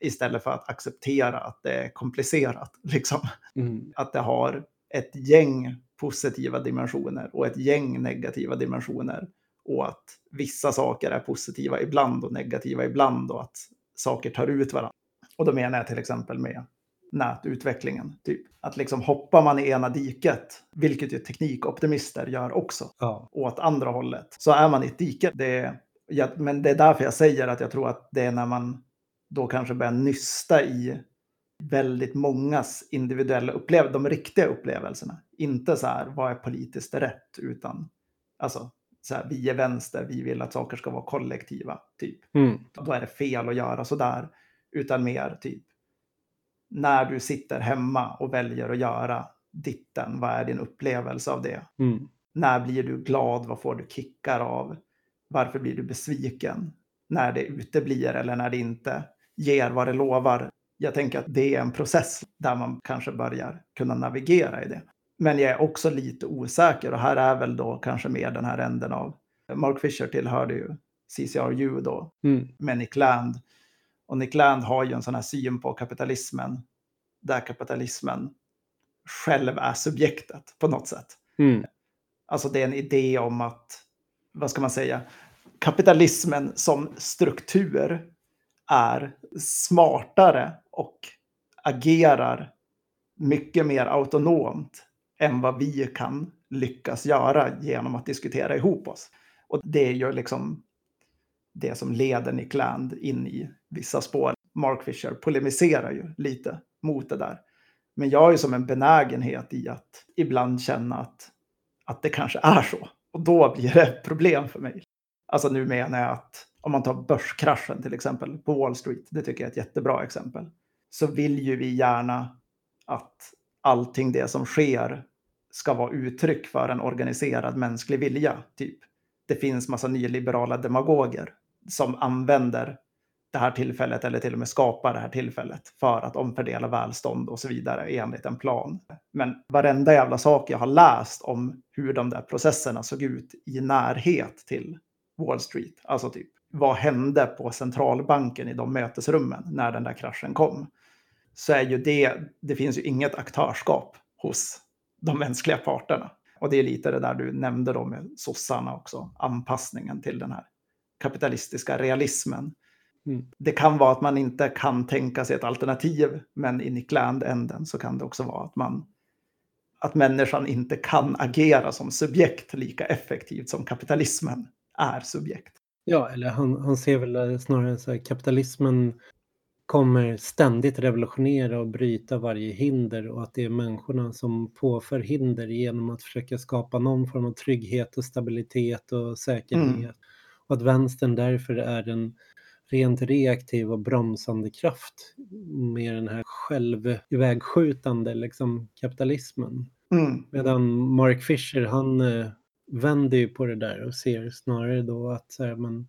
Istället för att acceptera att det är komplicerat. Liksom. Mm. Att det har ett gäng positiva dimensioner och ett gäng negativa dimensioner. Och att vissa saker är positiva ibland och negativa ibland och att saker tar ut varandra. Och då menar jag till exempel med nätutvecklingen. Typ. Att liksom hoppar man i ena diket, vilket ju teknikoptimister gör också, ja. åt andra hållet, så är man i ett dike. Det ja, men det är därför jag säger att jag tror att det är när man då kanske börjar nysta i väldigt mångas individuella upplevelser, de riktiga upplevelserna. Inte så här, vad är politiskt rätt, utan alltså, så här, vi är vänster, vi vill att saker ska vara kollektiva, typ. Mm. Då är det fel att göra så där utan mer typ när du sitter hemma och väljer att göra ditten, vad är din upplevelse av det? Mm. När blir du glad? Vad får du kickar av? Varför blir du besviken? När det uteblir eller när det inte ger vad det lovar. Jag tänker att det är en process där man kanske börjar kunna navigera i det. Men jag är också lite osäker och här är väl då kanske mer den här änden av Mark Fisher tillhörde ju CCRU då, mm. med Nick Land och Nick Land har ju en sån här syn på kapitalismen, där kapitalismen själv är subjektet på något sätt. Mm. Alltså det är en idé om att, vad ska man säga, kapitalismen som struktur är smartare och agerar mycket mer autonomt än vad vi kan lyckas göra genom att diskutera ihop oss. Och det är ju liksom det som leder Nick Land in i vissa spår. Mark Fisher polemiserar ju lite mot det där. Men jag har ju som en benägenhet i att ibland känna att, att det kanske är så. Och då blir det problem för mig. Alltså nu menar jag att om man tar börskraschen till exempel på Wall Street, det tycker jag är ett jättebra exempel, så vill ju vi gärna att allting det som sker ska vara uttryck för en organiserad mänsklig vilja. Typ. Det finns massa nyliberala demagoger som använder det här tillfället eller till och med skapar det här tillfället för att omfördela välstånd och så vidare enligt en plan. Men varenda jävla sak jag har läst om hur de där processerna såg ut i närhet till Wall Street, alltså typ vad hände på centralbanken i de mötesrummen när den där kraschen kom? Så är ju det, det finns ju inget aktörskap hos de mänskliga parterna. Och det är lite det där du nämnde då med sossarna också, anpassningen till den här kapitalistiska realismen. Mm. Det kan vara att man inte kan tänka sig ett alternativ, men i Nick Land-änden så kan det också vara att man att människan inte kan agera som subjekt lika effektivt som kapitalismen är subjekt. Ja, eller han, han ser väl snarare så här kapitalismen kommer ständigt revolutionera och bryta varje hinder och att det är människorna som påför hinder genom att försöka skapa någon form av trygghet och stabilitet och säkerhet. Mm. Och att vänstern därför är en rent reaktiv och bromsande kraft med den här självivägskjutande liksom, kapitalismen. Mm. Medan Mark Fisher han eh, vänder ju på det där och ser snarare då att så här, men,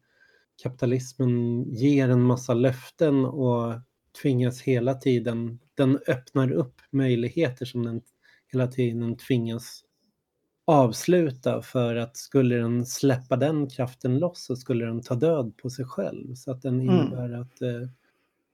kapitalismen ger en massa löften och tvingas hela tiden, den öppnar upp möjligheter som den hela tiden tvingas avsluta för att skulle den släppa den kraften loss så skulle den ta död på sig själv. Så att den mm. innebär mm. att eh,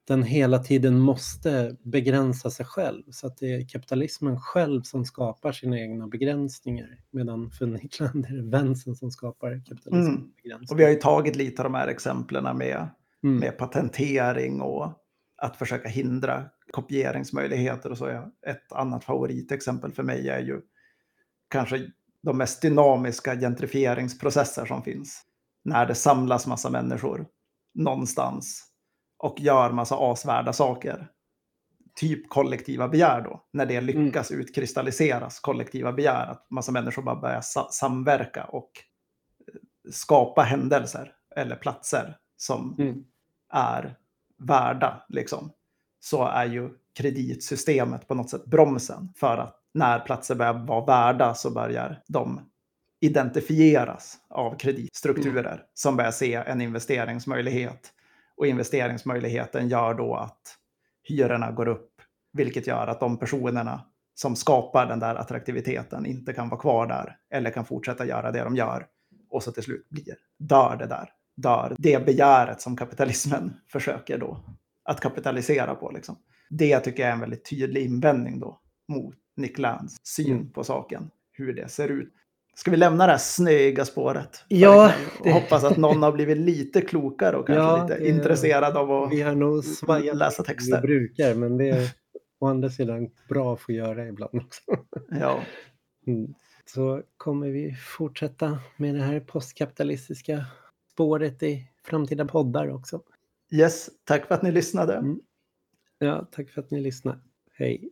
den hela tiden måste begränsa sig själv. Så att det är kapitalismen själv som skapar sina egna begränsningar. Medan för Nikland är det vänstern som skapar kapitalismen. Mm. Och vi har ju tagit lite av de här exemplen med, mm. med patentering och att försöka hindra kopieringsmöjligheter och så. Ett annat favoritexempel för mig är ju kanske de mest dynamiska gentrifieringsprocesser som finns. När det samlas massa människor någonstans och gör massa asvärda saker. Typ kollektiva begär då, när det lyckas mm. utkristalliseras, kollektiva begär, att massa människor bara börjar sa samverka och eh, skapa händelser eller platser som mm. är värda, liksom, så är ju kreditsystemet på något sätt bromsen för att när platser börjar vara värda så börjar de identifieras av kreditstrukturer mm. som börjar se en investeringsmöjlighet. Och investeringsmöjligheten gör då att hyrorna går upp, vilket gör att de personerna som skapar den där attraktiviteten inte kan vara kvar där eller kan fortsätta göra det de gör. Och så till slut blir, dör det där, dör det begäret som kapitalismen försöker då att kapitalisera på. Liksom. Det tycker jag är en väldigt tydlig invändning då mot Nick Lands syn mm. på saken, hur det ser ut. Ska vi lämna det här snöiga spåret? Ja. Och det... hoppas att någon har blivit lite klokare och kanske ja, lite det... intresserad av att vi har nog läsa texter. Vi brukar, men det är å andra sidan bra att få göra ibland också. Ja. Mm. Så kommer vi fortsätta med det här postkapitalistiska spåret i framtida poddar också. Yes, tack för att ni lyssnade. Mm. Ja, tack för att ni lyssnade. Hej.